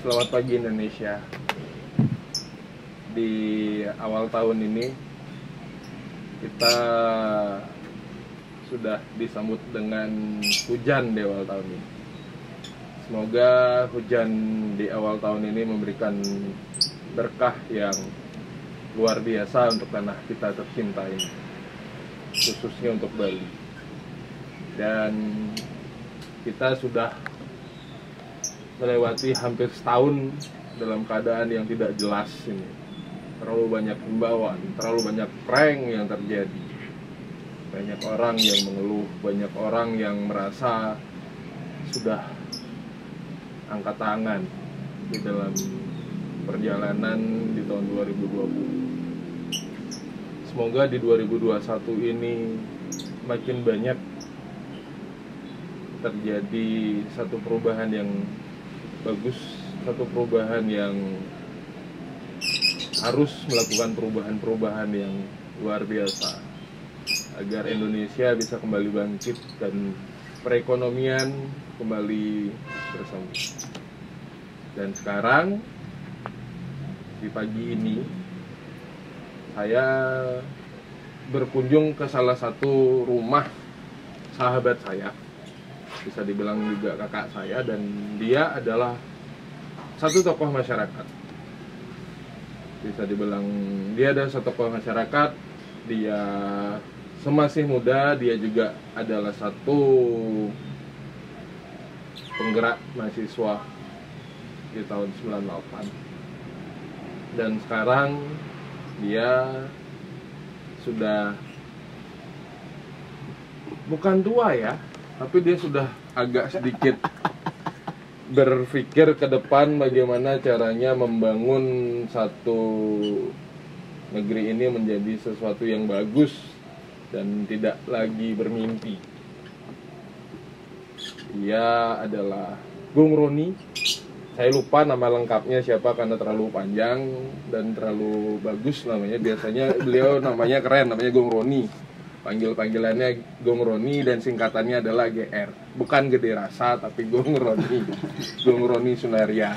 Selamat pagi Indonesia. Di awal tahun ini kita sudah disambut dengan hujan di awal tahun ini. Semoga hujan di awal tahun ini memberikan berkah yang luar biasa untuk tanah kita tercinta ini, khususnya untuk Bali. Dan kita sudah melewati hampir setahun dalam keadaan yang tidak jelas ini. Terlalu banyak himbauan terlalu banyak prank yang terjadi. Banyak orang yang mengeluh banyak orang yang merasa sudah angkat tangan di dalam perjalanan di tahun 2020 semoga di 2021 ini makin banyak terjadi satu perubahan yang bagus satu perubahan yang harus melakukan perubahan-perubahan yang luar biasa agar Indonesia bisa kembali bangkit dan perekonomian kembali bersambut. Dan sekarang di pagi ini saya berkunjung ke salah satu rumah sahabat saya bisa dibilang juga kakak saya dan dia adalah satu tokoh masyarakat. Bisa dibilang dia adalah satu tokoh masyarakat dia semasih muda dia juga adalah satu penggerak mahasiswa di tahun 98 dan sekarang dia sudah bukan tua ya tapi dia sudah agak sedikit berpikir ke depan bagaimana caranya membangun satu negeri ini menjadi sesuatu yang bagus dan tidak lagi bermimpi. Ia adalah Gung Roni. Saya lupa nama lengkapnya siapa karena terlalu panjang dan terlalu bagus namanya. Biasanya beliau namanya keren, namanya Gung Roni panggil panggilannya Gong Roni dan singkatannya adalah GR bukan gede rasa tapi Gong Roni. Gong Roni Sunaria.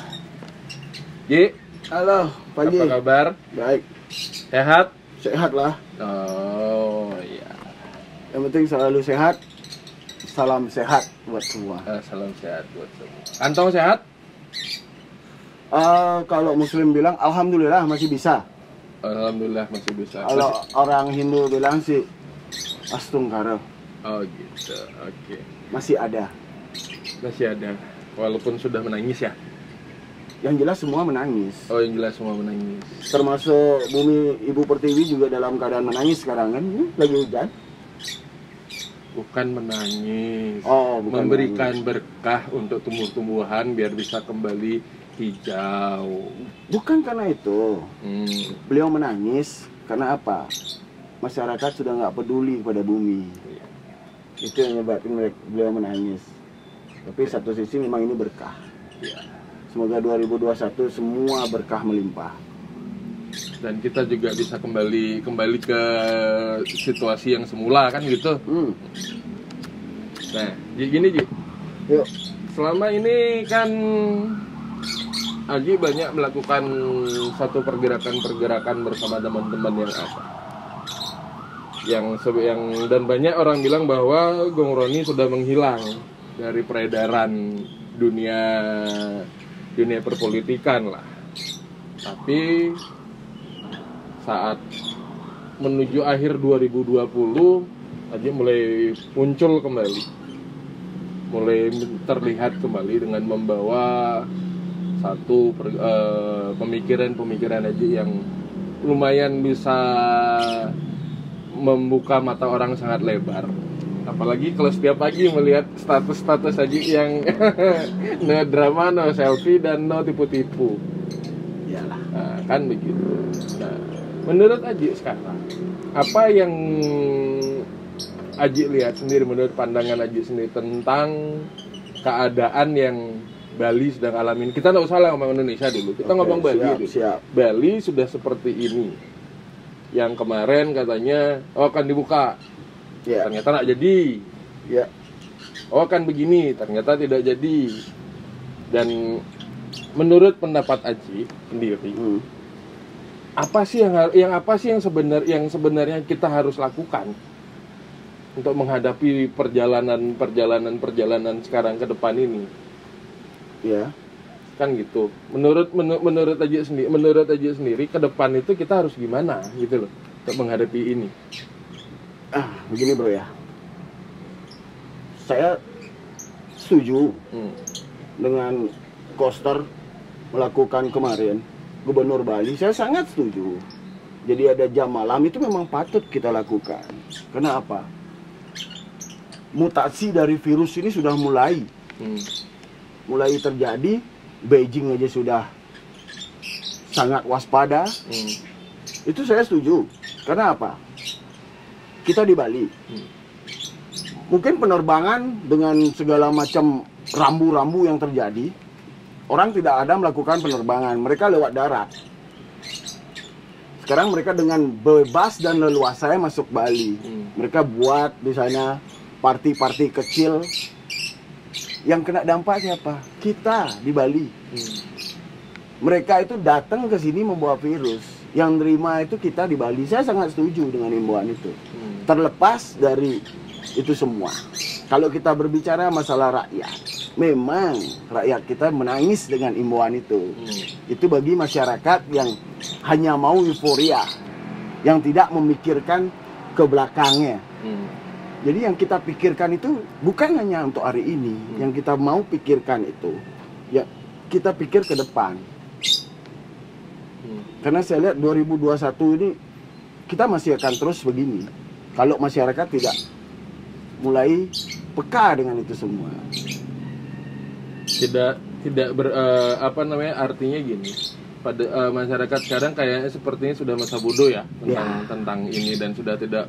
Ji halo pagi apa kabar? Baik. Sehat? Sehat lah oh iya. Yang penting selalu sehat. Salam sehat buat semua. Eh, salam sehat buat semua. Kantong sehat? Eh, kalau muslim bilang alhamdulillah masih bisa. Alhamdulillah masih bisa. Kalau orang Hindu bilang sih astungkara oh gitu. Oke. Masih ada. Masih ada. Walaupun sudah menangis ya? Yang jelas semua menangis. Oh yang jelas semua menangis. Termasuk bumi ibu pertiwi juga dalam keadaan menangis sekarang kan? Lagi hujan. Bukan menangis. Oh bukan memberikan menangis. berkah untuk tumbuh-tumbuhan biar bisa kembali hijau. bukan karena itu. Hmm, beliau menangis karena apa masyarakat sudah nggak peduli pada bumi itu yang menyebabkan mereka beliau menangis tapi satu sisi memang ini berkah Iya. semoga 2021 semua berkah melimpah Dan kita juga bisa kembali kembali ke situasi yang semula kan gitu. hmm. Nah, gini Ji, yuk selama ini kan Aji banyak melakukan satu pergerakan-pergerakan bersama teman-teman yang ada. Yang yang dan banyak orang bilang bahwa Gong Roni sudah menghilang dari peredaran dunia dunia perpolitikan lah. Tapi saat menuju akhir 2020 Aji mulai muncul kembali mulai terlihat kembali dengan membawa satu eh, pemikiran-pemikiran aja yang lumayan bisa membuka mata orang sangat lebar apalagi kalau setiap pagi melihat status-status aja yang no drama, no selfie dan no tipu-tipu iyalah Nah, kan begitu. Nah, menurut Aji sekarang, apa yang Aji lihat sendiri menurut pandangan Aji sendiri tentang keadaan yang Bali sedang alamin. Kita nggak usah lah ngomong Indonesia dulu. Kita Oke, ngomong Bali siap, dulu. siap. Bali sudah seperti ini. Yang kemarin katanya oh akan dibuka, ya ternyata nggak jadi. ya Oh kan begini, ternyata tidak jadi. Dan menurut pendapat Aji sendiri Hmm. apa sih yang yang apa sih yang sebenar yang sebenarnya kita harus lakukan untuk menghadapi perjalanan perjalanan perjalanan sekarang ke depan ini Ya. Kan gitu menurut menu- menurut aja sendiri menurut aja sendiri ke depan itu kita harus gimana gitu loh untuk menghadapi ini Ah, begini bro ya. Saya setuju Hmm. dengan Koster melakukan kemarin Gubernur Bali. Saya sangat setuju. Jadi ada jam malam itu memang patut kita lakukan. Kenapa? Mutasi dari virus ini sudah mulai Hmm. mulai terjadi. Beijing aja sudah sangat waspada. Hmm. Itu saya setuju. Karena apa? Kita di Bali. Hmm. Mungkin penerbangan dengan segala macam rambu-rambu yang terjadi, orang tidak ada melakukan penerbangan. Mereka lewat darat. Sekarang mereka dengan bebas dan leluasa masuk Bali. Hmm. Mereka buat di sana party-party kecil. Yang kena dampak siapa? Kita di Bali Hmm. mereka itu datang ke sini membawa virus. Yang nerima itu kita di Bali. Saya sangat setuju dengan himbauan itu. Hmm. Terlepas dari itu semua. Kalau kita berbicara masalah rakyat, memang rakyat kita menangis dengan himbauan itu. Hmm. Itu bagi masyarakat yang hanya mau euforia, yang tidak memikirkan ke belakangnya. Hmm. Jadi yang kita pikirkan itu bukan hanya untuk hari ini, yang kita mau pikirkan itu ya kita pikir ke depan. Hmm. Karena saya lihat 2021 ini kita masih akan terus begini. Kalau masyarakat tidak mulai peka dengan itu semua. tidak tidak ber eh, apa namanya artinya gini pada eh, masyarakat sekarang kayaknya sepertinya sudah masa bodoh ya tentang Ya. tentang ini dan sudah tidak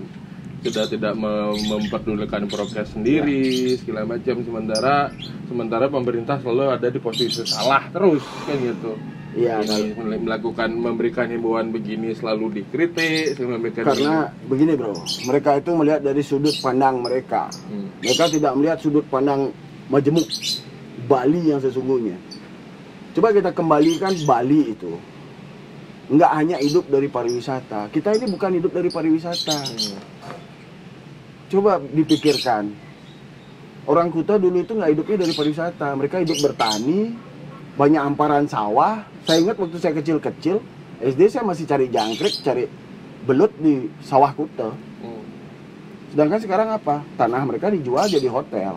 sudah tidak mem- memperdulikan prokes sendiri segala macam sementara sementara pemerintah selalu ada di posisi salah terus kan gitu Iya, Ini mel- melakukan memberikan himbauan begini selalu dikritik selalu memberikan karena begini bro, mereka itu melihat dari sudut pandang mereka. Hmm. Mereka tidak melihat sudut pandang majemuk Bali yang sesungguhnya. Coba kita kembalikan Bali itu. Nggak hanya hidup dari pariwisata. Kita ini bukan hidup dari pariwisata. Hmm. Coba dipikirkan. Orang Kuta dulu itu nggak hidupnya dari pariwisata. Mereka hidup bertani, banyak hamparan sawah. Saya ingat waktu saya kecil-kecil, SD saya masih cari jangkrik, cari belut di sawah Kuta. Hmm. Sedangkan sekarang apa? Tanah mereka dijual jadi hotel.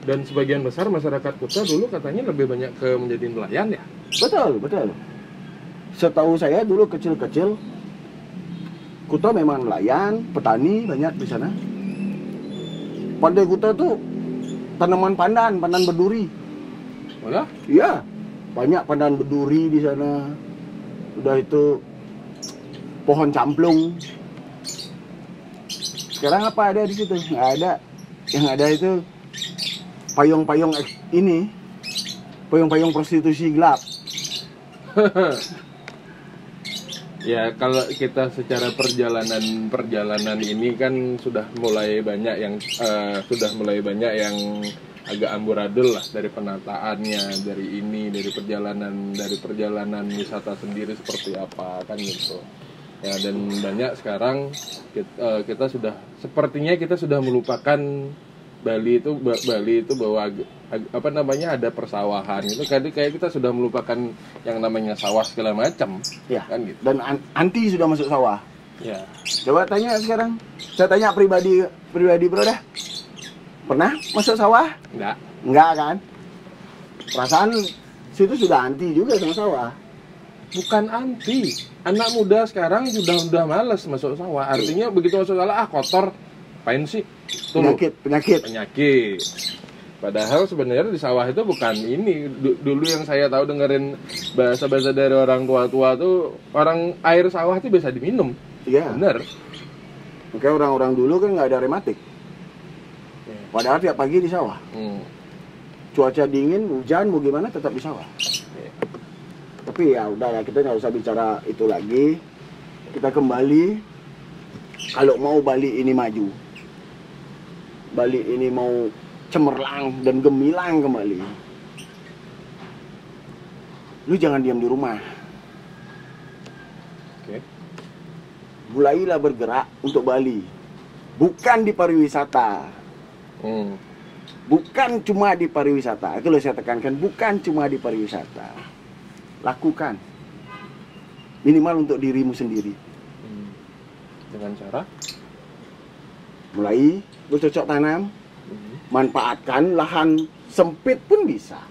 dan sebagian besar masyarakat kota dulu katanya lebih banyak ke menjadi nelayan ya Betul, betul. Setahu saya dulu kecil-kecil, Kuta memang nelayan, petani banyak di sana. Pantai Kuta tuh tanaman pandan, pandan berduri. oh ya Iya, banyak pandan berduri di sana. Udah itu pohon camplung. Sekarang apa ada di situ? Nggak ada. Yang ada itu payung-payung ini, payung-payung prostitusi gelap. Ya kalau kita secara perjalanan perjalanan ini kan sudah mulai banyak yang eh, sudah mulai banyak yang agak amburadul lah dari penataannya dari ini dari perjalanan dari perjalanan wisata sendiri seperti apa kan gitu. Ya dan banyak sekarang kita, eh, kita sudah sepertinya kita sudah melupakan Bali itu Ba- Bali itu bahwa apa namanya ada persawahan itu kayak kayak kita sudah melupakan yang namanya sawah segala macam Ya. kan gitu Dan an- anti sudah masuk sawah. ya Coba tanya sekarang. Saya tanya pribadi pribadi bro dah. Pernah masuk sawah? enggak Enggak kan? Perasaan situ sudah anti juga sama sawah. bukan anti anak muda sekarang sudah udah malas masuk sawah artinya begitu masuk sawah ah kotor pain sih tuh Penyakit, penyakit. penyakit padahal sebenarnya di sawah itu bukan ini Du- dulu yang saya tahu dengerin bahasa-bahasa dari orang tua-tua tuh orang air sawah itu bisa diminum Iya. bener Makanya orang-orang dulu kan nggak ada rematik. Padahal tiap pagi di sawah. Hmm. Cuaca dingin, hujan, mau gimana tetap di sawah. Iya. Tapi ya udah ya kita nggak usah bicara itu lagi. Kita kembali. Kalau mau Bali ini maju, Bali ini mau cemerlang dan gemilang kembali. lu jangan diam di rumah. Oke. Mulailah bergerak untuk Bali. Bukan di pariwisata. Hmm. Bukan cuma di pariwisata. Itu loh saya tekankan, bukan cuma di pariwisata. Lakukan. Minimal untuk dirimu sendiri. Hmm. Dengan cara Mulai bercocok tanam, manfaatkan lahan sempit pun bisa.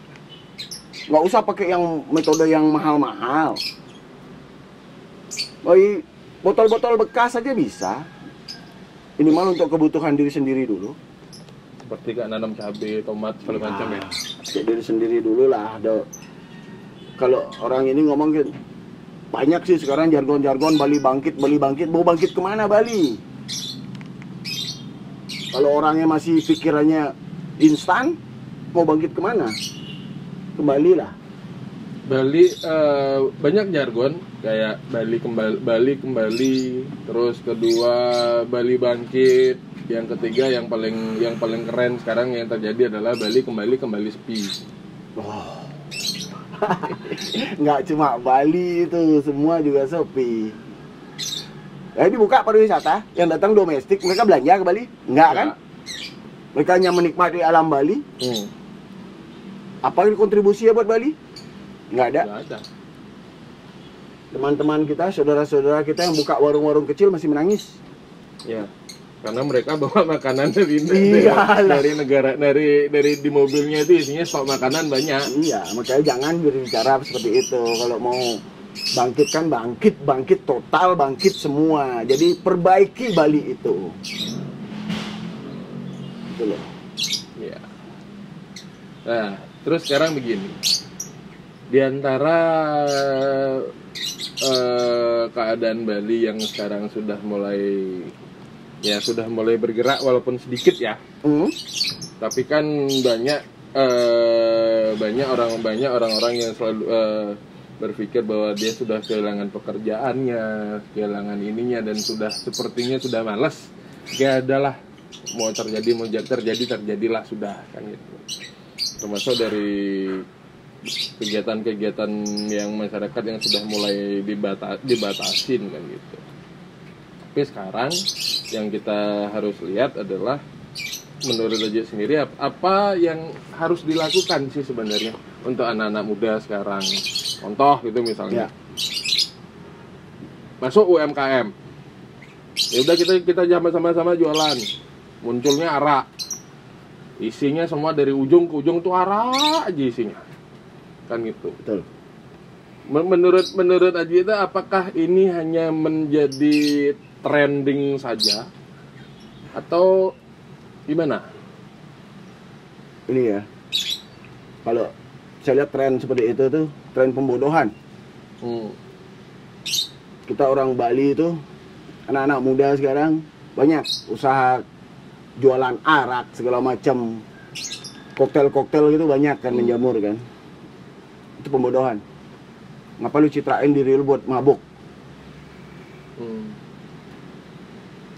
Nggak usah pakai yang metode yang mahal-mahal. Baik, botol-botol bekas saja bisa. Minimal untuk kebutuhan diri sendiri dulu. seperti kayak nanam cabai, tomat, segala macam ya. Pakai diri sendiri dulu lah. Ada kalau orang ini ngomong banyak sih sekarang jargon-jargon Bali bangkit, Bali bangkit. Mau bangkit ke mana Bali? Kalau orangnya masih pikirannya instan, mau bangkit ke mana? Kembalilah. Bali eh, banyak jargon kayak Bali kembali Bali kembali terus kedua Bali bangkit yang ketiga yang paling yang paling keren sekarang yang terjadi adalah Bali kembali kembali sepi Oh. Nggak cuma Bali itu, semua juga sepi. Eh dibuka pariwisata, yang datang domestik, mereka belanja ke Bali? Enggak kan? Mereka hanya menikmati alam Bali. hmm, Apa kontribusinya buat Bali? Nggak ada. Teman-teman kita, saudara-saudara kita yang buka warung-warung kecil masih menangis. ya karena mereka bawa makanan dari Iyalah. dari negara dari dari di mobilnya itu isinya stok makanan banyak Iya, makanya jangan berbicara seperti itu. Kalau mau bangkit kan bangkit, bangkit total, bangkit semua. Jadi perbaiki Bali itu. Gitu loh. Ya. Nah, terus sekarang begini. Di antara eh, keadaan Bali yang sekarang sudah mulai ya sudah mulai bergerak walaupun sedikit ya. Hmm? Tapi kan banyak eh, banyak orang banyak orang-orang yang selalu eh, berpikir bahwa dia sudah kehilangan pekerjaannya, kehilangan ininya dan sudah sepertinya sudah malas. Ya adalah mau terjadi mau ja- terjadi terjadilah sudah kan gitu. Termasuk dari kegiatan-kegiatan yang masyarakat yang sudah mulai dibata dibatasin kan gitu. Tapi sekarang yang kita harus lihat adalah menurut Raja sendiri ap- apa yang harus dilakukan sih sebenarnya untuk anak-anak muda sekarang contoh gitu misalnya Ya. masuk UMKM ya udah kita kita sama sama-sama jualan munculnya arak isinya semua dari ujung ke ujung tuh arak aja isinya kan gitu Betul. Men- menurut menurut Ajita apakah ini hanya menjadi trending saja atau gimana? Ini ya. Kalau saya lihat tren seperti itu tuh tren pembodohan. Hmm. Kita orang Bali itu anak-anak muda sekarang banyak usaha jualan arak segala macam koktel-koktel gitu banyak kan Hmm. menjamur kan itu pembodohan ngapa lu citrain diri lu buat mabuk Hmm.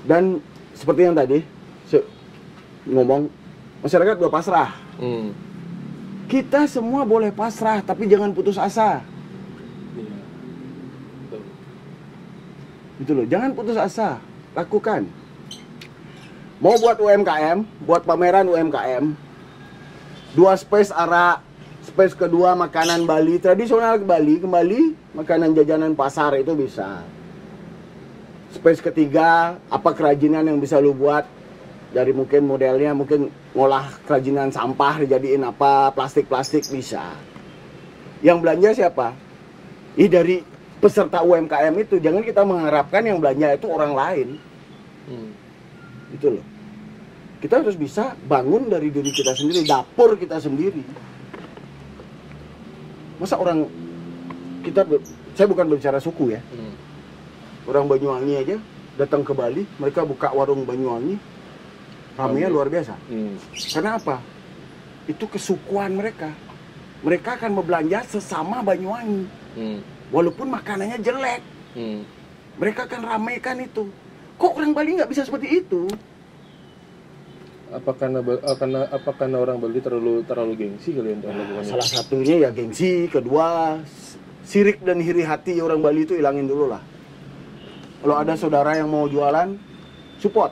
dan seperti yang tadi se- ngomong masyarakat udah pasrah Hmm. Kita semua boleh pasrah tapi jangan putus asa. Iya. Gitu loh jangan putus asa lakukan. Mau buat UMKM buat pameran UMKM dua space arak space kedua makanan Bali. Tradisional Bali kembali makanan jajanan pasar itu bisa. Space ketiga apa kerajinan yang bisa lu buat dari mungkin modelnya mungkin ngolah kerajinan sampah dijadiin apa plastik-plastik bisa. Yang belanja siapa? Ih dari peserta UMKM itu. Jangan kita mengharapkan yang belanja itu orang lain. Hmm. gitu loh. Kita harus bisa bangun dari diri kita sendiri dapur kita sendiri. Masa orang kita saya bukan berbicara suku ya. Hmm. orang Banyuwangi aja datang ke Bali mereka buka warung Banyuwangi ramenya luar biasa Hmm. karena apa itu kesukuan mereka mereka akan berbelanja sesama Banyuwangi Hmm. walaupun makanannya jelek Hmm. mereka akan ramaikan itu kok orang Bali nggak bisa seperti itu Apa karena eh, karena apa karena orang Bali terlalu terlalu gengsi kali untuk melakukan itu? Salah satunya ya gengsi, kedua sirik dan iri hati orang Bali itu hilangin dulu lah. Kalau ada saudara yang mau jualan, support.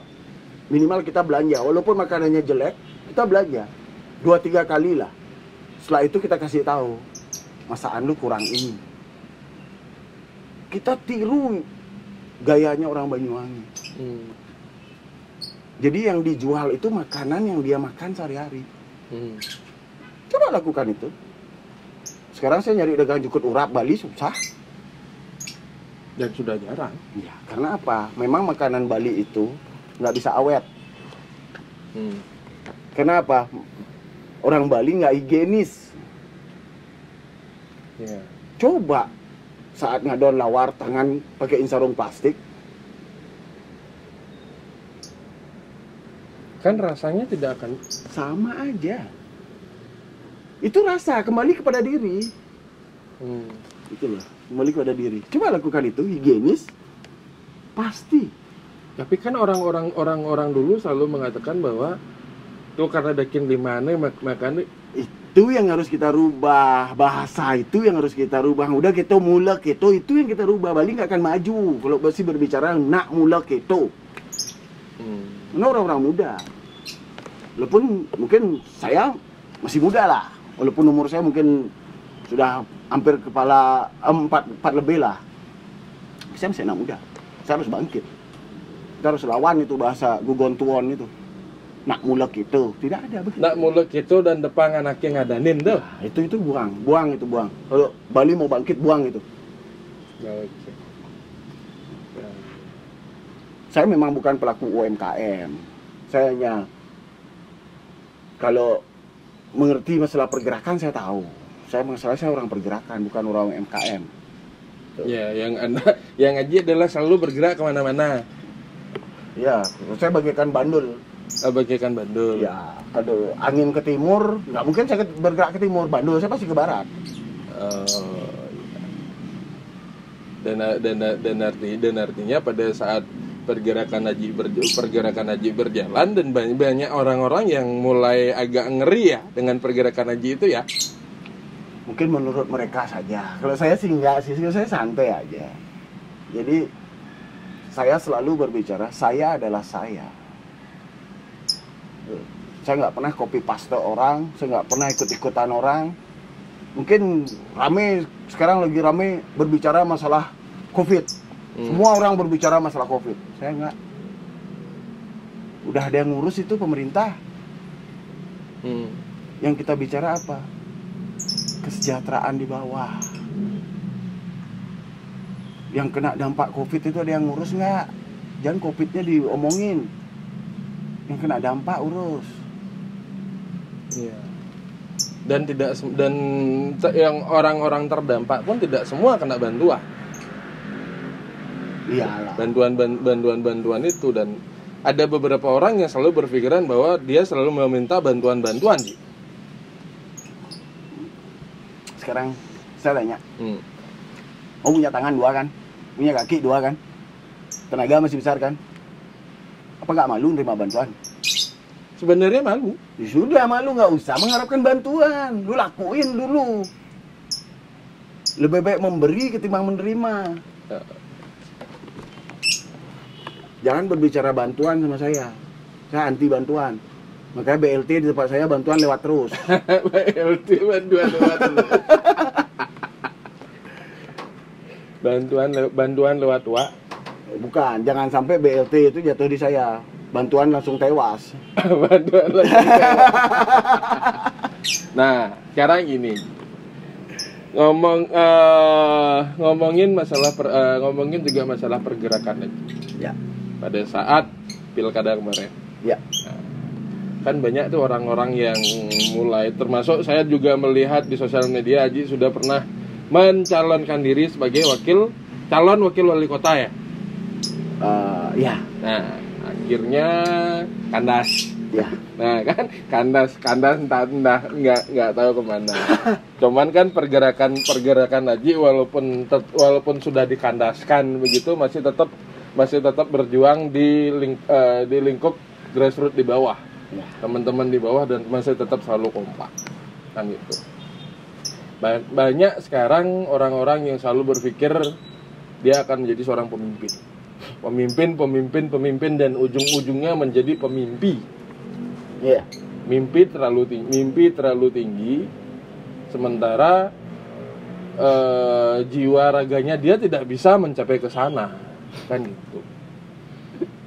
Minimal kita belanja, walaupun makanannya jelek, kita belanja. Dua tiga kali lah. Setelah itu kita kasih tahu, masakan lu kurang ini. Kita tiru gayanya orang Banyuwangi. Hmm. Jadi yang dijual itu makanan yang dia makan sehari-hari. Hmm. Coba lakukan itu. Sekarang saya nyari dagang jukut urap Bali susah. Dan sudah jarang. Ya, karena apa? Memang makanan Bali itu nggak bisa awet. Hmm. Kenapa? Orang Bali nggak higienis. Ya. Coba saat ngadon lawar tangan pakai sarung plastik, Kan rasanya tidak akan sama aja. Itu rasa kembali kepada diri. hmm. Itu loh, kembali kepada diri. Coba lakukan itu higienis, pasti. Tapi kan orang-orang orang-orang dulu selalu mengatakan bahwa itu karena dakin limane mak makan Itu yang harus kita rubah. Bahasa itu yang harus kita rubah. Udah kita mulak itu, itu yang kita rubah. Bali nggak akan maju. Kalau masih berbicara nak mulak itu. hmm. Karena orang-orang muda. Walaupun mungkin saya masih muda lah. Walaupun umur saya mungkin sudah hampir kepala eh, empat, empat lebih lah. Saya masih anak muda. Saya harus bangkit. Kita harus lawan itu bahasa gugontuon itu. Nak mulak itu. Tidak ada begitu. nak muluk itu dan depan anaknya ngadanin tuh Nah, itu itu buang, buang itu buang. Kalau Bali mau bangkit buang itu. Ya. Saya memang bukan pelaku UMKM. Saya hanya kalau mengerti masalah pergerakan saya tahu. Saya masalah saya orang pergerakan bukan orang UMKM. ya yang anda yang ngaji adalah selalu bergerak ke mana-mana Ya, saya bagaikan bandul. Ah, bagaikan bandul Ya, aduh, angin ke timur, nggak mungkin saya bergerak ke timur. Bandul saya pasti ke barat. Oh, iya. dan dan dan arti dan artinya pada saat pergerakan haji berj- pergerakan haji berjalan dan banyak banyak orang-orang yang mulai agak ngeri ya dengan pergerakan haji itu ya Mungkin menurut mereka saja. Kalau saya sih enggak sih, saya santai aja. Jadi saya selalu berbicara, saya adalah saya. Saya nggak pernah copy paste orang, saya nggak pernah ikut-ikutan orang. Mungkin rame sekarang lagi rame berbicara masalah COVID. Hmm. Semua orang berbicara masalah COVID. Saya nggak. Udah ada yang ngurus itu pemerintah. Hmm. Yang kita bicara apa? Kesejahteraan di bawah. Yang kena dampak COVID itu ada yang ngurus nggak? Jangan COVID-nya diomongin. Yang kena dampak urus. Iya. Dan tidak dan yang orang-orang terdampak pun tidak semua kena bantuan. Iyalah. Bantuan ban- bantuan bantuan itu dan ada beberapa orang yang selalu berpikiran bahwa dia selalu meminta bantuan-bantuan Ji. Sekarang saya tanya, Hmm. Kamu punya tangan dua kan? Punya kaki dua kan? Tenaga masih besar kan? Apa nggak malu nerima bantuan? Sebenarnya malu. Ya sudah malu nggak usah mengharapkan bantuan. Lu lakuin dulu. Lebih baik memberi ketimbang menerima. Ya. Jangan berbicara bantuan sama saya. Saya anti bantuan. Makanya BLT di tempat saya bantuan lewat terus. BLT bantuan lewat bantuan lew- bantuan lewat wa Bukan, jangan sampai BLT itu jatuh di saya. Bantuan langsung tewas. bantuan lagi nah sekarang gini ngomong eh, ngomongin masalah per- eh, ngomongin juga masalah pergerakan lagi Ya. pada saat pilkada kemarin Ya. Nah, kan banyak tuh orang-orang yang mulai termasuk saya juga melihat di sosial media Haji sudah pernah mencalonkan diri sebagai wakil calon wakil wali kota ya Eh, ya, nah akhirnya kandas ya. Nah kan kandas kandas entah entah nggak nggak tahu ke mana. Cuman kan pergerakan pergerakan haji walaupun tet- walaupun sudah dikandaskan begitu masih tetap masih tetap berjuang di ling, eh, di lingkup grassroots di bawah. Ya. teman-teman di bawah dan saya tetap selalu kompak kan gitu Ba- banyak sekarang orang-orang yang selalu berpikir dia akan menjadi seorang pemimpin. Pemimpin pemimpin pemimpin dan ujung-ujungnya menjadi pemimpi. Iya. mimpi terlalu tinggi, mimpi terlalu tinggi sementara eh, jiwa raganya dia tidak bisa mencapai ke sana. Kan gitu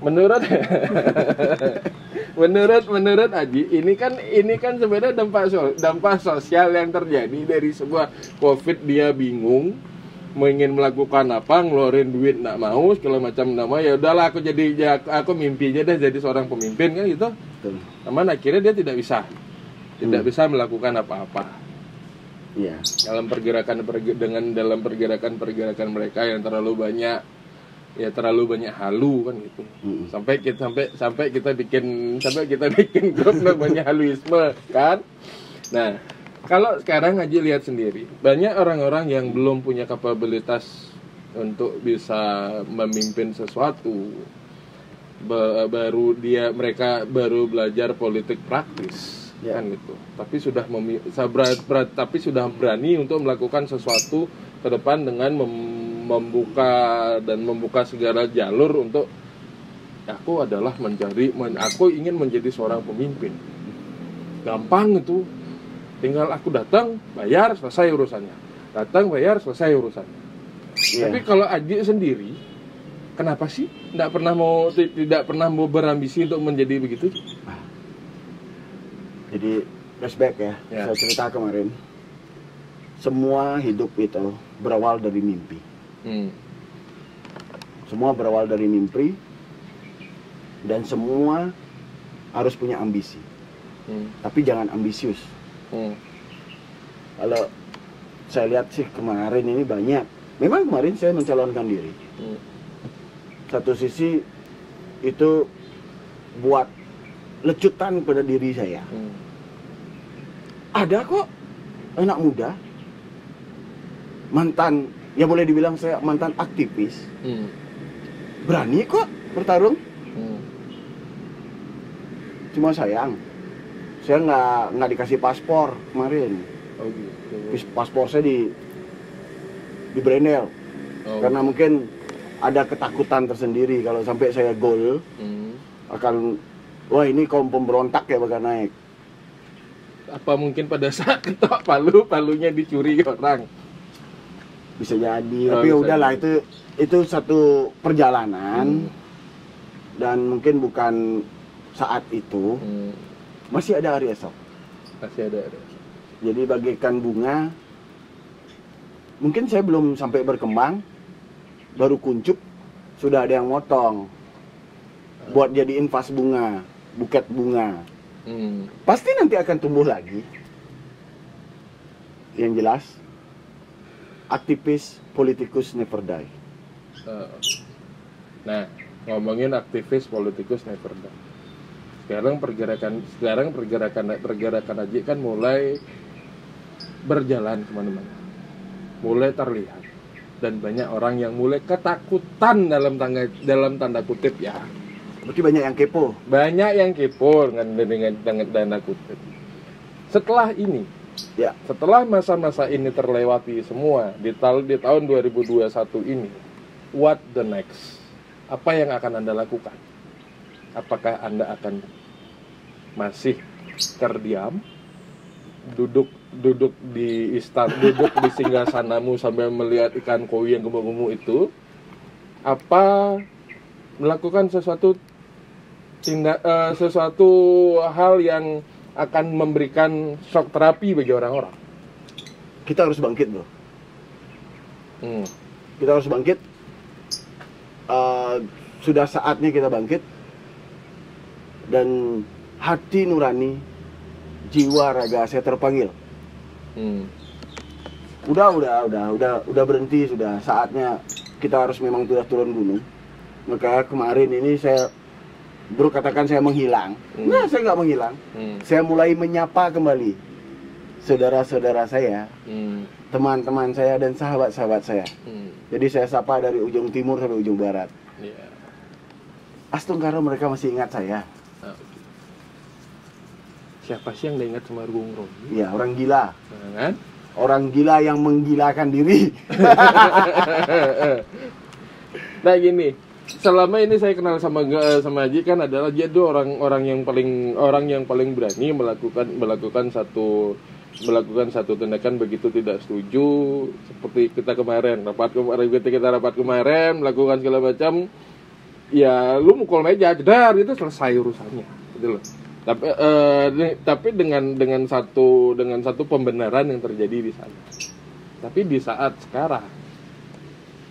menurut menurut menurut Aji ini kan ini kan sebenarnya dampak so- dampak sosial yang terjadi dari sebuah covid dia bingung mau ingin melakukan apa ngeluarin duit nggak mau segala macam nama ya udahlah aku jadi ya, aku mimpi aja deh jadi seorang pemimpin kan gitu. Namun akhirnya dia tidak bisa tidak Hmm. bisa melakukan apa-apa Iya. dalam pergerakan perge- dengan dalam pergerakan pergerakan mereka yang terlalu banyak ya terlalu banyak halu kan gitu Mm-mm. sampai kita sampai sampai kita bikin sampai kita bikin grup namanya haluisme kan nah kalau sekarang aja lihat sendiri banyak orang-orang yang belum punya kapabilitas untuk bisa memimpin sesuatu Ba- baru dia mereka baru belajar politik praktis Ya. kan gitu tapi sudah memi- sabra- berat- tapi sudah berani untuk melakukan sesuatu ke depan dengan mem- membuka dan membuka segala jalur untuk aku adalah mencari men- aku ingin menjadi seorang pemimpin gampang itu tinggal aku datang bayar selesai urusannya datang bayar selesai urusannya Iya. tapi kalau Aji sendiri kenapa sih tidak pernah mau ti- tidak pernah mau berambisi untuk menjadi begitu Jadi flashback ya, Ya. saya cerita kemarin. Semua hidup itu berawal dari mimpi. Hmm. Semua berawal dari mimpi dan semua harus punya ambisi. Hmm. Tapi jangan ambisius. Hmm. Kalau saya lihat sih kemarin ini banyak. Memang kemarin saya mencalonkan diri. Hmm. Satu sisi itu buat lecutan pada diri saya. Hmm. Ada kok anak muda mantan ya boleh dibilang saya mantan aktivis Hmm. berani kok bertarung Hmm. cuma sayang saya nggak nggak dikasih paspor kemarin Oh gitu. Pas- paspor saya di di Brendel Oh. karena mungkin ada ketakutan tersendiri kalau sampai saya gol Hmm. akan wah ini kaum pemberontak ya bakal naik Apa mungkin pada saat ketok palu palunya dicuri orang? Bisa jadi Oh, tapi udahlah jadi. itu itu satu perjalanan Hmm. dan mungkin bukan saat itu Hmm. masih ada hari esok Masih ada. ada. jadi bagaikan bunga mungkin saya belum sampai berkembang baru kuncup sudah ada yang motong buat jadiin vas bunga buket bunga Hmm. pasti nanti akan tumbuh lagi yang jelas aktivis politikus never die Uh, Nah, ngomongin aktivis politikus never die. Sekarang pergerakan sekarang pergerakan pergerakan aja kan mulai berjalan ke mana-mana, mulai terlihat dan banyak orang yang mulai ketakutan dalam tanda dalam tanda kutip ya. berarti banyak yang kepo Banyak yang kepo dengan dengan dengan tanda kutip. Setelah ini, ya setelah masa-masa ini terlewati semua di tahun di tahun 2021 ini, what the next? Apa yang akan Anda lakukan? Apakah Anda akan masih terdiam, duduk duduk di istan, duduk di singgasanamu sambil melihat ikan koi yang gemuk-gemuk itu? Apa melakukan sesuatu tindak eh, sesuatu hal yang akan memberikan shock terapi bagi orang-orang? kita harus bangkit bro Hmm. kita harus bangkit Eh, sudah saatnya kita bangkit dan hati nurani jiwa raga saya terpanggil Hmm. udah udah udah udah udah berhenti sudah saatnya kita harus memang sudah turun gunung maka kemarin ini saya bro katakan saya menghilang Hmm. nah saya nggak menghilang Hmm. saya mulai menyapa kembali saudara-saudara saya Hmm. teman-teman saya dan sahabat-sahabat saya Hmm. jadi saya sapa dari ujung timur sampai ujung barat Iya. Astunggara mereka masih ingat saya Ah, siapa sih yang ingat sama Gung Roni Ya, orang gila. nah, kan Orang gila yang menggilakan diri. nah gini selama ini saya kenal sama eh, sama Haji kan adalah dia tuh orang-orang yang paling orang yang paling berani melakukan melakukan satu melakukan satu tindakan begitu tidak setuju. Seperti kita kemarin rapat kemarin kita rapat kemarin melakukan segala macam ya lu mukul meja jedar itu selesai urusannya gitu loh. Tapi eh, tapi dengan dengan satu dengan satu pembenaran yang terjadi di sana. Tapi di saat sekarang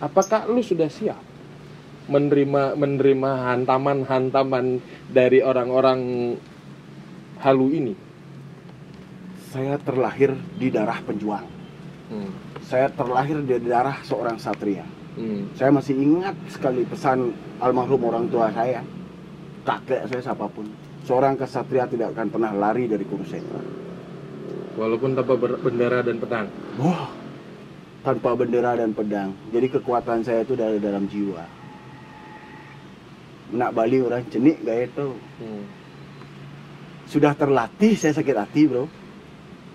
apakah lu sudah siap menerima menerima hantaman-hantaman dari orang-orang halu ini Saya terlahir di darah penjuang. Hmm. Saya terlahir di darah seorang satria. Hmm. Saya masih ingat sekali pesan almarhum orang tua saya. Kakek saya siapa pun. Seorang kesatria tidak akan pernah lari dari kurusetra. walaupun tanpa bendera dan pedang Wah, tanpa bendera dan pedang. Jadi kekuatan saya itu dari dalam jiwa. Nak Bali orang cenik gak itu. hmm. Sudah terlatih saya sakit hati bro.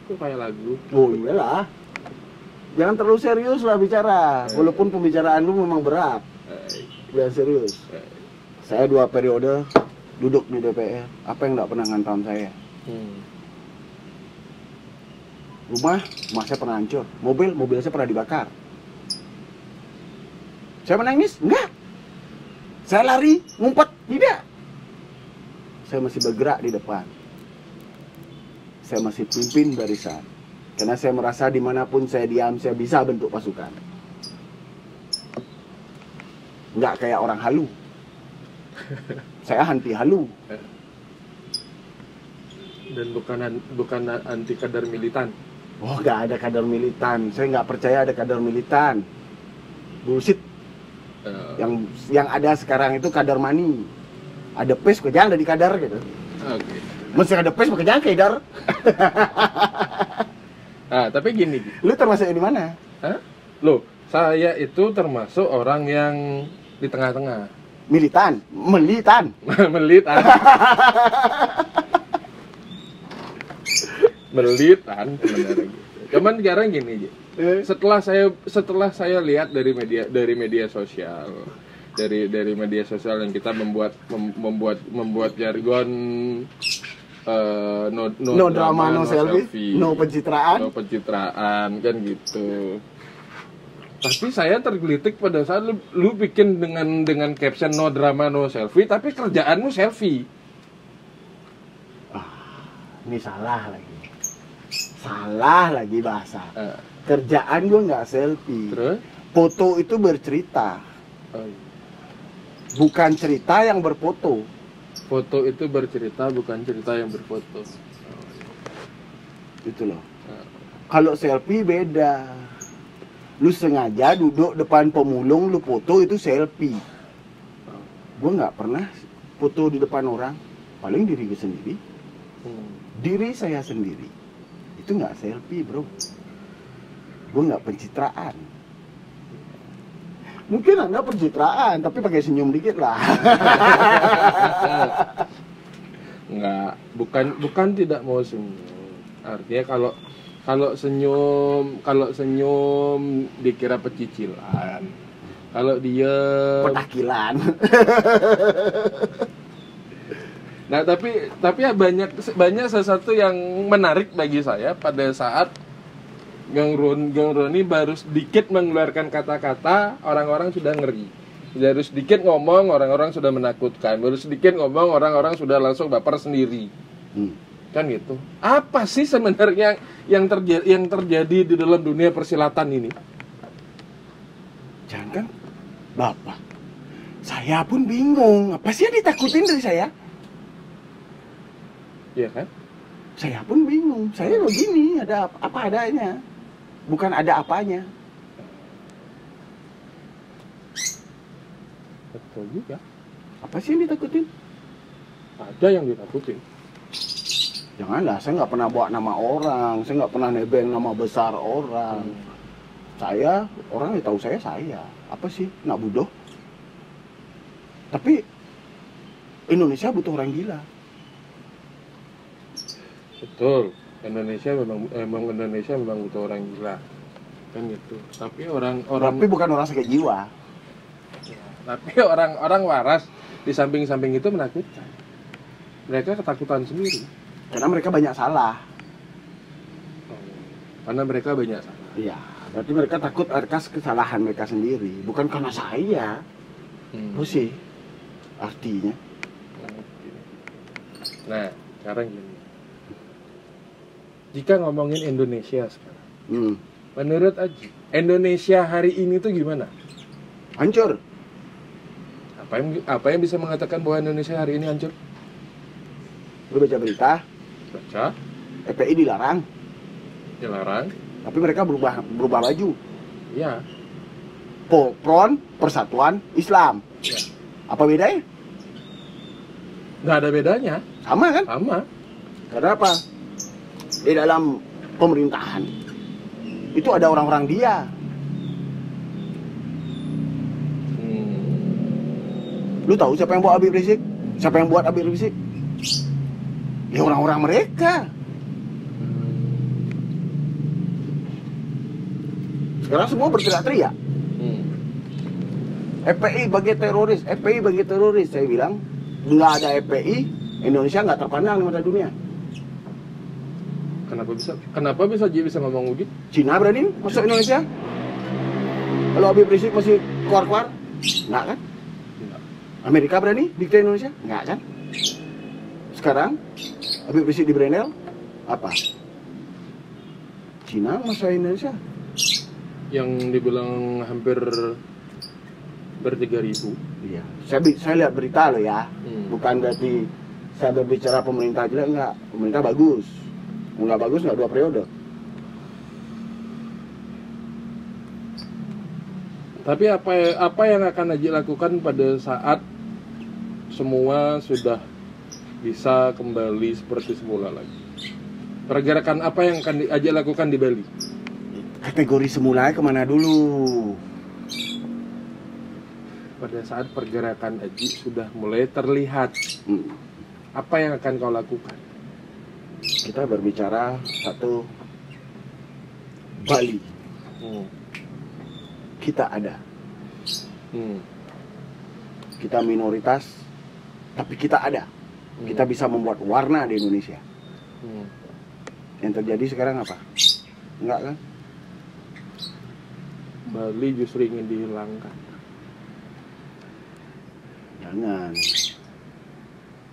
itu kayak lagu Oh iyalah. Jangan terlalu serius lah bicara. Walaupun pembicaraan lu memang berat. Eh, Biar serius. eh, Saya dua periode duduk di DPR. Apa yang nggak pernah ngantam saya? hmm. Rumah, rumah saya pernah hancur. Mobil, mobil saya pernah dibakar. Saya menangis? Enggak. Saya lari, ngumpet? Tidak. Saya masih bergerak di depan. Saya masih pimpin barisan. Karena saya merasa di mana pun saya diam, saya bisa bentuk pasukan. Enggak kayak orang halu. Saya anti halu. dan bukan an- bukan anti kadar militan Oh, nggak ada kader militan. Saya nggak percaya ada kader militan. Bullshit. Eh, Yang yang ada sekarang itu kader mani. Ada pes kok jangan ada di kadar gitu. oke Mesti ada pes kok jangan kadar. ah tapi gini Gi. Lu termasuk yang di mana? Hah? loh saya itu termasuk orang yang di tengah-tengah Militan, melitan melitan sebenarnya gitu. Cuman sekarang gini. Eh, setelah saya setelah saya lihat dari media dari media sosial dari dari media sosial yang kita membuat mem- membuat membuat jargon eh, no, no, No drama, no selfie, no pencitraan. no pencitraan kan gitu tapi saya tergelitik pada saat lu, lu bikin dengan dengan caption no drama no selfie tapi kerjaanmu selfie Ini salah lagi. Salah lagi bahasa. Eh, Kerjaan gua nggak selfie. terus Foto itu bercerita, oh, iya. bukan cerita yang berfoto. foto itu bercerita bukan cerita yang berfoto Gitu loh. Eh, Kalau selfie beda. Lu sengaja duduk depan pemulung, lu foto itu selfie. Gue nggak pernah foto di depan orang, paling diri gue sendiri. hmm. Diri saya sendiri. Itu nggak selfie bro. Gue nggak pencitraan. Mungkin anda pencitraan, tapi pakai senyum dikit lah. Enggak, bukan bukan tidak mau senyum. Artinya kalau kalau senyum, kalau senyum dikira pecicilan. Kalau dia Petakilan. Nah, tapi tapi ya banyak banyak sesuatu yang menarik bagi saya pada saat Gang Ron Gang Roni baru sedikit mengeluarkan kata-kata, orang-orang sudah ngeri. Baru sedikit ngomong, orang-orang sudah menakutkan. Baru sedikit ngomong, orang-orang sudah langsung baper sendiri. Hmm. Kan gitu. Apa sih sebenarnya yang terjadi yang terjadi di dalam dunia persilatan ini? Jangan kan, bapak. Saya pun bingung. Apa sih yang ditakutin dari saya? Iya kan? Saya pun bingung. Saya begini, ada ap- apa adanya. Bukan ada apanya. Betul juga. Apa sih yang ditakutin? Ada yang ditakutin. Janganlah, saya nggak pernah bawa nama orang. Saya nggak pernah nebeng nama besar orang. Saya, orang yang tahu saya, saya. Apa sih? Nak bodoh. Tapi Indonesia butuh orang gila. Betul Indonesia memang emang Indonesia memang butuh orang gila kan gitu tapi orang orang Tapi bukan orang sakit jiwa. tapi orang orang waras di samping-samping itu menakutkan mereka ketakutan sendiri Karena mereka banyak salah. karena mereka banyak salah Iya. Berarti mereka takut atas kesalahan mereka sendiri, bukan karena saya. Hmm. Itu sih artinya. nah sekarang gini jika ngomongin Indonesia sekarang Hmm. menurut Aji Indonesia hari ini tuh gimana Hancur. apa yang apa yang bisa mengatakan bahwa Indonesia hari ini hancur Lu baca berita, baca FPI dilarang, dilarang tapi mereka berubah berubah baju. ya Po- Front Persatuan Islam. Ya. Apa bedanya? nggak ada bedanya Sama kan? sama Karena apa? Di dalam pemerintahan itu ada orang-orang dia. Hmm. Lu tahu siapa yang buat Habib Rizik? Siapa yang buat Habib Rizik? Ya orang-orang mereka. Sekarang semua berteriak-teriak. Hmm. FPI bagi teroris, FPI bagi teroris. Saya bilang, nggak ada FPI, Indonesia nggak terpandang di mata dunia. Kenapa bisa? Kenapa bisa Ji bisa ngomong begitu? Cina berani masuk Indonesia? Kalau Habib Rizik masih keluar-keluar? Nggak kan? Enggak. Amerika berani dikte Indonesia? Nggak kan? Sekarang Habib Rizik di Brunei apa? Cina masuk Indonesia? Yang dibilang hampir ber 3000. Iya. Saya, saya lihat berita loh ya. Hmm. Bukan berarti saya berbicara pemerintah jelek enggak. Pemerintah bagus. Enggak bagus enggak dua periode. Tapi apa apa yang akan Aji lakukan pada saat semua sudah bisa kembali seperti semula lagi? Pergerakan apa yang akan Aji lakukan di Bali? Kategori semula ke mana dulu? Pada saat pergerakan Aji sudah mulai terlihat, Hmm. apa yang akan kau lakukan? Kita berbicara satu Bali. Hmm. Kita ada. Hmm. Kita minoritas tapi kita ada. Hmm. Kita bisa membuat warna di Indonesia. Hmm. Yang terjadi sekarang apa? Enggak kan? Bali justru ingin dihilangkan. Jangan.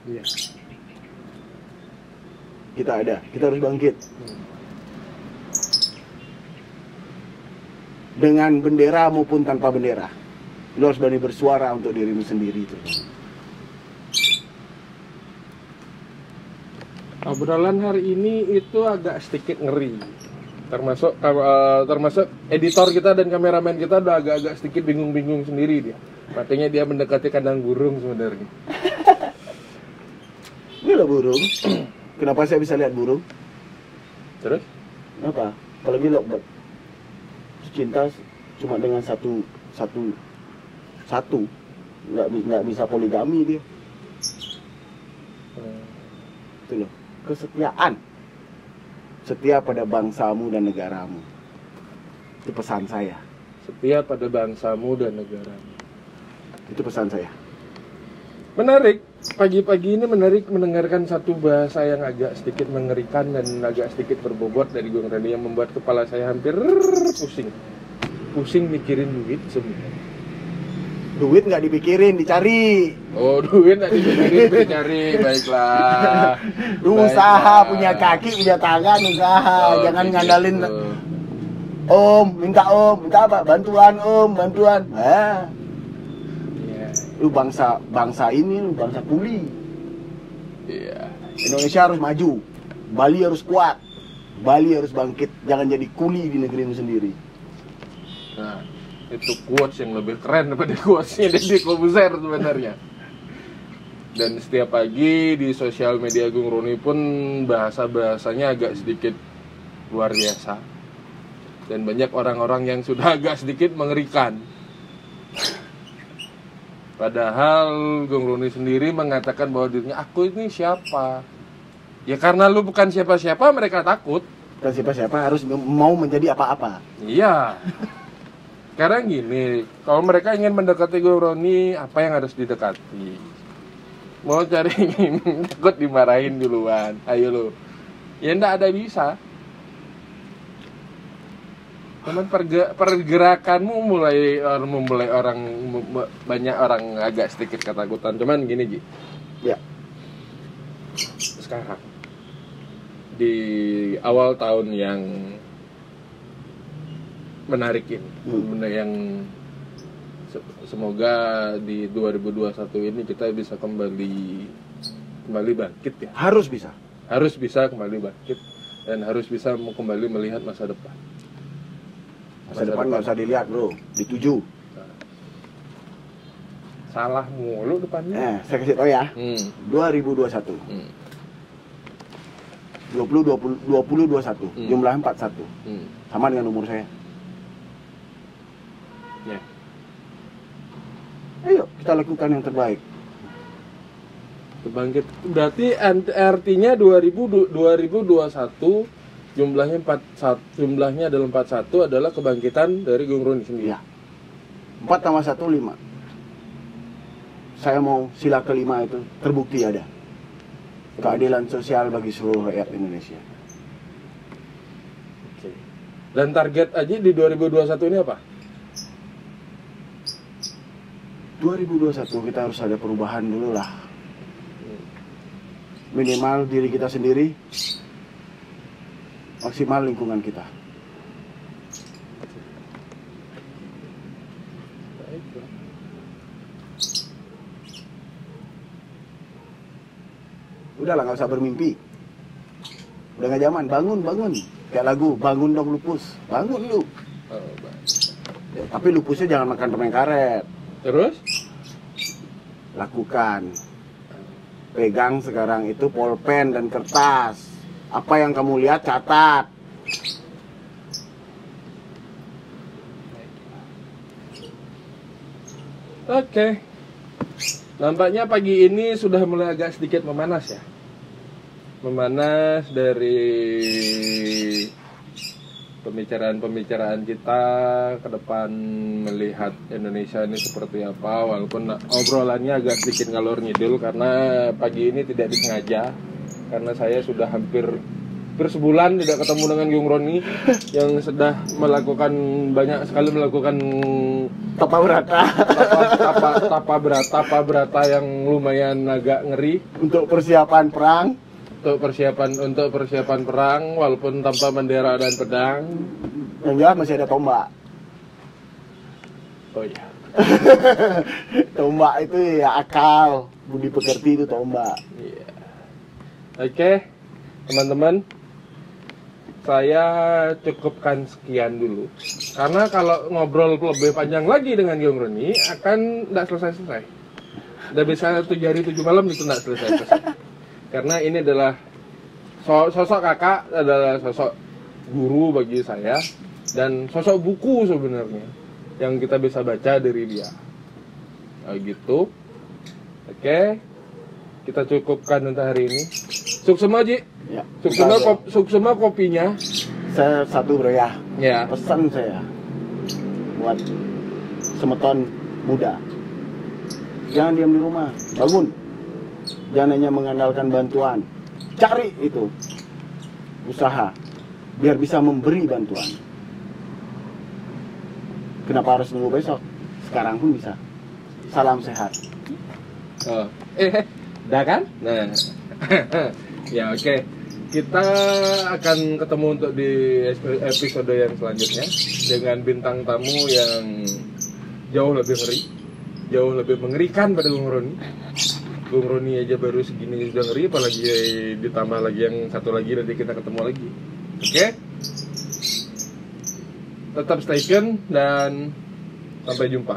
Iya. Kita ada. Kita harus bangkit. Dengan bendera maupun tanpa bendera. Lu harus berani bersuara untuk dirimu sendiri itu. Obrolan hari ini itu agak sedikit ngeri. Termasuk eh, termasuk editor kita dan kameramen kita udah agak-agak sedikit bingung-bingung sendiri dia. Artinya dia mendekati kandang burung sebenarnya. Ini burung. Kenapa saya bisa lihat burung? Terus? Kenapa? Apalagi lockbird. Cinta cuma dengan satu satu satu nggak nggak bisa poligami dia itu loh kesetiaan setia pada bangsamu dan negaramu itu pesan saya setia pada bangsamu dan negaramu. itu pesan saya Menarik. Pagi-pagi ini menarik mendengarkan satu bahasa yang agak sedikit mengerikan dan agak sedikit berbobot dari Gung Reni yang membuat kepala saya hampir pusing. Pusing mikirin duit semua. duit nggak dipikirin dicari Oh, duit nggak dipikirin dicari, baiklah. Usaha Baiklah. punya kaki punya tangan usaha Oh, jangan begitu. ngandalin om minta om minta apa bantuan om bantuan ah. Lu bangsa bangsa ini lu bangsa kuli Iya. Indonesia harus maju Bali harus kuat Bali harus bangkit jangan jadi kuli di negerimu sendiri Nah, itu quotes yang lebih keren daripada quotesnya Deddy Kobuzer sebenarnya. Dan setiap pagi di sosial media Gung Roni pun bahasa-bahasanya agak sedikit luar biasa. Dan banyak orang-orang yang sudah agak sedikit mengerikan. Padahal Gung Roni sendiri mengatakan bahwa dirinya aku ini siapa? Ya karena lu bukan siapa-siapa mereka takut. Dan siapa-siapa harus mau menjadi apa-apa. Iya. Karena gini, kalau mereka ingin mendekati Gue Roni, apa yang harus didekati? Mau cari takut dimarahin duluan. Ayo lu. Ya ndak ada bisa. Cuman perge- pergerakanmu mulai orang mulai orang mu- mu- banyak orang agak sedikit ketakutan. Cuman gini Ji, Ya. sekarang di awal tahun yang menarik ini, Hmm. yang se- semoga di 2021 ini kita bisa kembali kembali bangkit ya. Harus bisa. Harus bisa kembali bangkit dan harus bisa kembali melihat masa depan. Masa depan nggak usah dilihat bro, dituju. Salah mulu depannya. Eh, saya kasih tau ya. Hmm. 2021, Hmm. 20 20 20 21, Hmm. jumlahnya 41. Hmm. Sama dengan umur saya. Ya. Ayo kita lakukan yang terbaik. Kebangkit. Berarti artinya 2000 du- 2021 jumlahnya 41 jumlahnya adalah 41 adalah kebangkitan dari Gung Roni sendiri. Iya. 4 tambah 1 5. Saya mau sila kelima itu terbukti ada. Keadilan sosial bagi seluruh rakyat Indonesia. Oke. Dan target aja di 2021 ini apa? 2021 kita harus ada perubahan dulu lah. Minimal diri kita sendiri, maksimal lingkungan kita. Baiklah. Udahlah nggak usah bermimpi. Udah nggak zaman, bangun bangun. Kayak lagu, bangun dong lupus, bangun lu. Ya, tapi lupusnya jangan makan permen karet. Terus? Lakukan. Pegang sekarang itu pulpen dan kertas. Apa yang kamu lihat catat. Oke. Nampaknya pagi ini sudah mulai agak sedikit memanas ya. Memanas dari pembicaraan-pembicaraan kita ke depan melihat Indonesia ini seperti apa walaupun obrolannya agak sedikit ngalor ngidul karena pagi ini tidak disengaja karena saya sudah hampir hampir sebulan tidak ketemu dengan Gung Roni yang sudah melakukan banyak sekali melakukan Tapa berata tapa, tapa, tapa berata, tapa berata yang lumayan agak ngeri untuk persiapan perang. untuk persiapan untuk persiapan perang walaupun tanpa bendera dan pedang. Yang jelas masih ada tombak. Oh iya. Tombak itu ya akal. Budi pekerti itu tombak. Iya. Oke, teman-teman. Saya cukupkan sekian dulu. Karena kalau ngobrol lebih panjang lagi dengan Gyong Roni akan tidak selesai-selesai. Udah bisa tujuh hari tujuh malam itu tidak selesai-selesai. Karena ini adalah so- sosok kakak adalah sosok guru bagi saya dan sosok buku sebenarnya yang kita bisa baca dari dia. Nah, gitu. Oke. Kita cukupkan untuk hari ini. Suksema Ji. Ya. Suksema, kop, suksema kopinya. Saya satu bro ya. Ya. Pesan saya buat semeton muda. Jangan diam di rumah, bangun. Jangan hanya mengandalkan bantuan. Cari itu usaha biar bisa memberi bantuan. Kenapa harus nunggu besok? Sekarang pun bisa. Salam sehat. Oh. Eh, udah kan? Nah. ya oke. Kita akan ketemu untuk di episode yang selanjutnya dengan bintang tamu yang jauh lebih ngeri, jauh lebih mengerikan pada Bung Roni. Bung Roni aja baru segini sudah ngeri, apalagi ditambah lagi yang satu lagi nanti kita ketemu lagi. Oke? Tetap stay tune dan sampai jumpa.